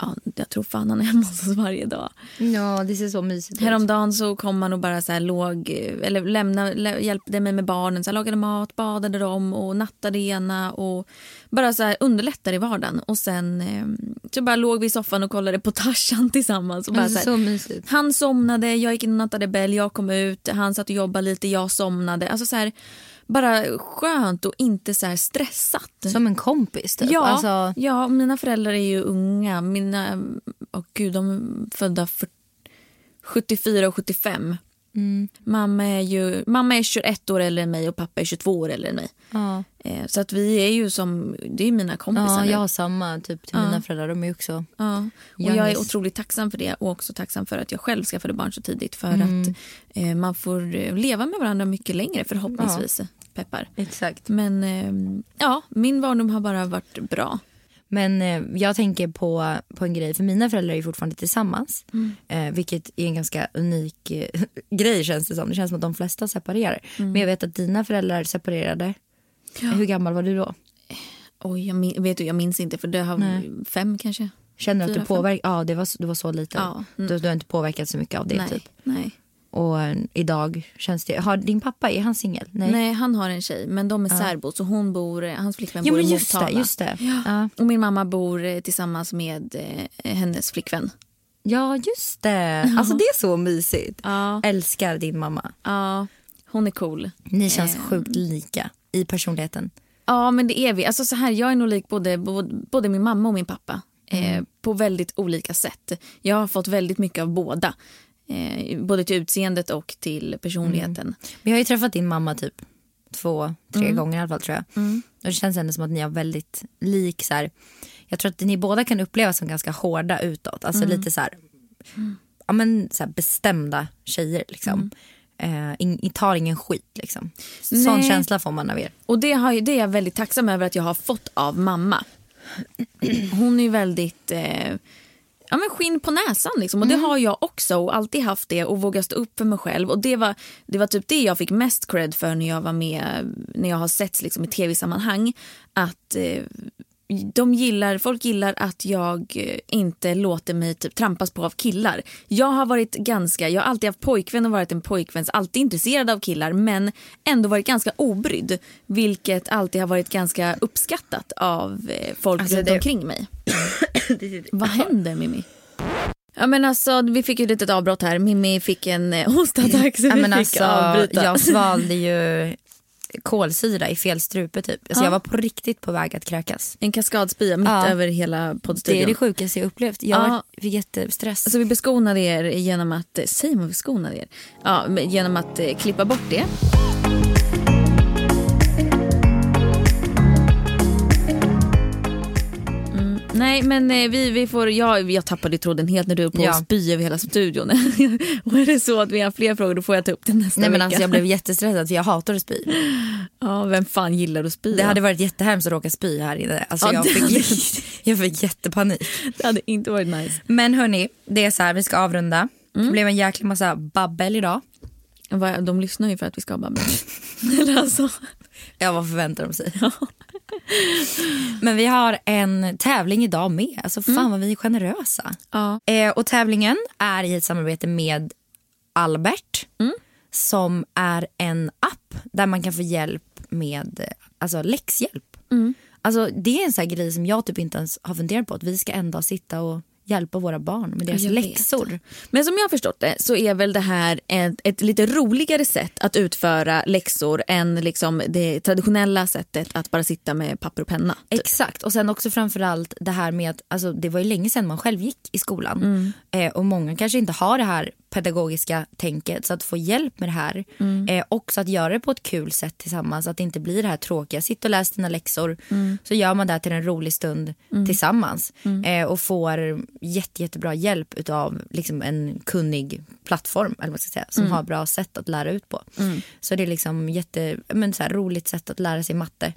Ja, jag tror fan han är hemma hos oss varje dag. Ja, det ser så mysigt ut. Häromdagen så kom han och bara så här låg, eller lämna, lä, hjälpte mig med barnen. Så lagade mat, badade dem och nattade ena och bara så här underlättade i vardagen. Och sen eh, så bara låg vi i soffan och kollade på Tarzan tillsammans. Och bara, Alltså, så här, så mysigt. han somnade, jag gick in och nattade Bell, jag kom ut, han satt och jobbade lite, jag somnade. Alltså så här, bara skönt och inte så stressat. Som en kompis typ. Ja, Alltså, ja, mina föräldrar är ju unga. Mina, oh gud, de är födda för 74 och 75. mm, Mamma, är ju, mamma är 21 år äldre än mig och pappa är 22 år äldre än mig. ja. Eh, så att vi är ju som, det är mina kompisar ja, jag har samma typ till Ja. mina föräldrar. De är också... Ja. Och jag är otroligt tacksam för det och också tacksam för att jag själv skaffade barn så tidigt. För Mm. att eh, man får eh, leva med varandra mycket längre förhoppningsvis. Peppar. Exakt. Men eh, ja, min barndom har bara varit bra. Men eh, jag tänker på, på en grej, för mina föräldrar är fortfarande tillsammans. Eh, vilket är en ganska unik eh, grej känns det som. Det känns som att de flesta separerar. Men jag vet att dina föräldrar separerade. Hur gammal var du då? Oj, jag, min, vet du, jag minns inte för det har Nej. fem kanske. Känner du att du påverkade? Ja, det var, du var så liten. Ja. Mm. Du, du har inte påverkat så mycket av det nej, typ. nej. Och eh, idag känns det... Har din pappa, är han singel? nej. han har en tjej men de är särbo så hon bor, hans flickvän Jo bor i just Motala. det, just det. Ja. Ja. Och min mamma bor eh, tillsammans med eh, hennes flickvän. ja, just det. Alltså det är så mysigt. Ja. Älskar din mamma. Ja, hon är cool. Ni känns Eh. sjukt lika i personligheten. Ja, men det är vi. Alltså så här, jag är nog lik både, både, min mamma och min pappa. Eh, på väldigt olika sätt. Jag har fått väldigt mycket av båda. Eh, både till utseendet och till personligheten. Men jag har ju träffat din mamma typ två, tre gånger i alla fall tror jag. Och det känns ändå som att ni har väldigt lik så här. Jag tror att ni båda kan upplevas som ganska hårda utåt. Alltså lite så här, ja men så här bestämda tjejer liksom. Eh, in, tar ingen skit liksom. Sån Nej. känsla får man av er. Och det, har, det är jag väldigt tacksam över att jag har fått av mamma. Hon är väldigt eh, ja, men skinn på näsan. Liksom. Och Det har jag också och alltid haft det och våga stå upp för mig själv. Och Det var, det var typ det jag fick mest cred för när jag var med när jag har setts liksom, i tv-sammanhang. Att eh, de gillar, folk gillar att jag eh, inte låter mig typ trampas på av killar. Jag har varit ganska, jag har alltid haft pojkvän och varit en pojkvän, så alltid intresserad av killar men ändå varit ganska obrydd. Vilket alltid har varit ganska uppskattat av eh, folk Alltså, runt det- omkring mig. Vad händer Mimmi? Ja men alltså vi fick ju ett litet avbrott här. Mimmi fick en eh, hostattack så Ja, vi men fick alltså, avbryta. jag svalde ju kolsyra i fel strupe typ. Alltså Ja. jag var på riktigt på väg att kräkas. En kaskadspya mitt Ja. över hela Det är poddstudion. det sjukaste jag upplevt. Jag Ja. var, jättestress. Alltså vi beskonade er genom att, eh, säger man beskonade er? Ja, genom att eh, klippa bort det. Nej men eh, vi, vi får, jag, jag tappade tråden helt när du höll på Ja. att spy över hela studion. och är det så att vi har fler frågor då får jag ta upp det nästa Nej men vecka. alltså jag blev jättestressad för jag hatar att spy. Ja, vem fan gillar att spy? Det då? hade varit jättehemskt att råka spy här inne. Alltså Ja, jag, det fick, hade- jätte- jag fick jättepanik. det hade inte varit nice. Men hörni, det är så här, vi ska avrunda. Det blev en jäkla massa babbel idag. De lyssnar ju för att vi ska babbla. Eller alltså. Ja, vad förväntar de sig? Men vi har en tävling idag med. Alltså fan vad vi är generösa. Ja. Eh, och tävlingen är i ett samarbete med Albert. Som är en app där man kan få hjälp med alltså, läxhjälp. Alltså, det är en sån grej som jag typ inte ens har funderat på. Att vi ska en dag sitta och hjälpa våra barn med deras läxor. Men som jag har förstått det så är väl det här ett, ett lite roligare sätt att utföra läxor än liksom det traditionella sättet att bara sitta med papper och penna. typ. Exakt, och sen också framförallt det här med att alltså, det var ju länge sedan man själv gick i skolan. Eh, och många kanske inte har det här pedagogiska tänket. Så att få hjälp med det här. Eh, också att göra det på ett kul sätt tillsammans. Att det inte blir det här tråkiga, sitt och läs dina läxor. Så gör man det här till en rolig stund tillsammans. Eh, och får jätte, jättebra hjälp av liksom, en kunnig plattform eller vad ska säga, som har bra sätt att lära ut på. Så det är liksom jätte, men, så här, roligt sätt att lära sig matte.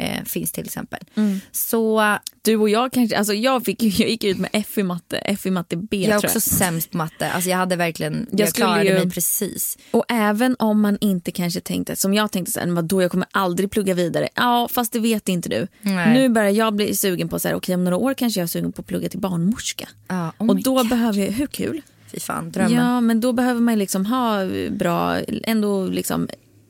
Eh, finns till exempel. Så Du och jag kanske, alltså jag, fick, jag gick ut med F i matte, F i matte B jag är också sämst på matte. Alltså jag hade verkligen, jag, Jag klarade ju- mig precis. Och även om man inte kanske tänkte, som jag tänkte så här, då jag kommer aldrig plugga vidare. Ja fast det vet inte du. Nej. Nu börjar jag bli sugen på så här, okej om några år kanske jag är sugen på att plugga till barnmorska. Ja, oh och då God. behöver jag, hur kul? Fy fan, drömmen. Ja men då behöver man liksom ha bra, ändå liksom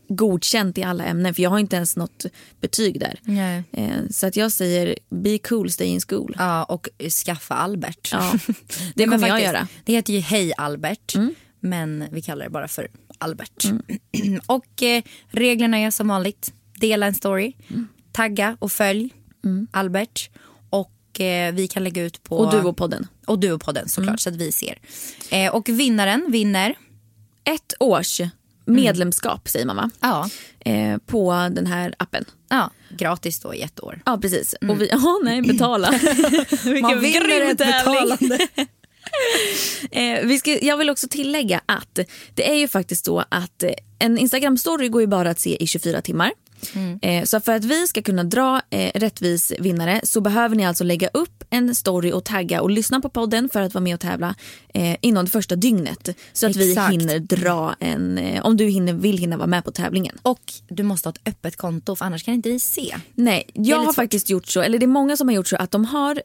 godkänt i alla ämnen för jag har inte ens något betyg där. Nej. Eh, Så att jag säger be cool, stay in school. Ja, och skaffa Albert. Ja, det kommer jag göra. Mm. Det heter ju Hej Albert, men vi kallar det bara för Albert. och eh, reglerna är som vanligt. Dela en story, Mm. tagga och följ Albert. Och eh, vi kan lägga ut på... Och du och podden. Och du och podden såklart, Mm. så att vi ser. Eh, och vinnaren vinner... Ett års medlemskap säger man va? Ja, Eh, på den här appen. ja, gratis då i ett år. Ja precis. Och vi, ja nej betala. Man vinner ett betalande. Eh, vi ska, jag vill också tillägga att det är ju faktiskt så att eh, en Instagram-story går ju bara att se i 24 timmar. Eh, så för att vi ska kunna dra eh, rättvis vinnare så behöver ni alltså lägga upp en story och tagga och lyssna på podden för att vara med och tävla eh, inom det första dygnet. Så att Exakt. vi hinner dra en, eh, om du hinner, vill hinna vara med på tävlingen. Och du måste ha ett öppet konto för annars kan inte vi se. Nej, jag har svårt. faktiskt gjort så, eller det är många som har gjort så att de har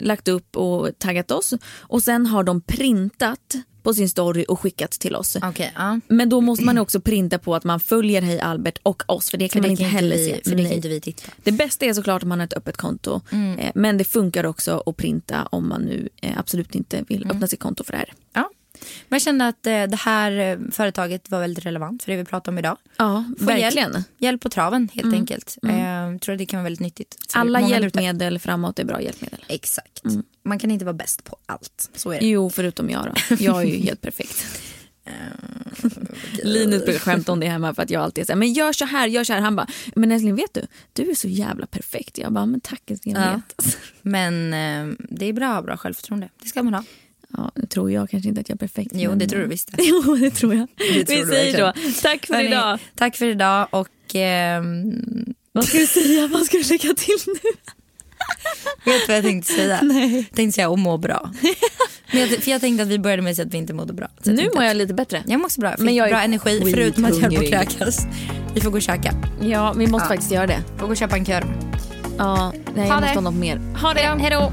lagt upp och taggat oss och sen har de printat på sin story och skickat till oss. Okej, ja. Men då måste man också printa på att man följer Hej Albert och oss för det kan För man inte heller vi, se. För det kan inte vi titta. Det bästa är såklart om man har ett öppet konto eh, men det funkar också att printa om man nu eh, absolut inte vill öppna sitt konto för det här. Ja. Men jag kände att eh, det här eh, företaget var väldigt relevant för det vi pratar om idag. Ja, Få verkligen. Hjälp, hjälp på traven helt enkelt. Eh, tror att det kan vara väldigt nyttigt. Alla hjälpmedel framåt är bra hjälpmedel. Exakt. Man kan inte vara bäst på allt. Så är det. Jo, förutom jag då. Jag är ju helt perfekt. Linus brukar skämta om det hemma för att jag alltid säger men gör så här, gör så här. Han bara, men älskling vet du, du är så jävla perfekt. Jag bara, men tack, jag Ja. vet. Men eh, det är bra att ha bra självförtroende. Det ska man ha. Ja, nu tror jag kanske inte att jag är perfekt. Jo, men- det tror du visst. Jo, det tror jag. Det Vi tror du säger så. Tack för Hörni, idag. Tack för idag och ehm, Vad ska du säga? Vad ska du lägga till nu? vet du vad jag tänkte säga? Nej. Jag tänkte säga och må bra. Men jag, för jag tänkte att vi började med att säga att vi inte mådde bra. Nu mår att- jag lite bättre. Jag mår också bra. Men jag är bra energi förutom att jag höll på att kräkas. Vi får gå och käka. Ja, vi måste Ja. faktiskt göra det. Får gå och köpa en korv. Ja, nej, Ha jag måste det. ha något mer. Ha det, hej då.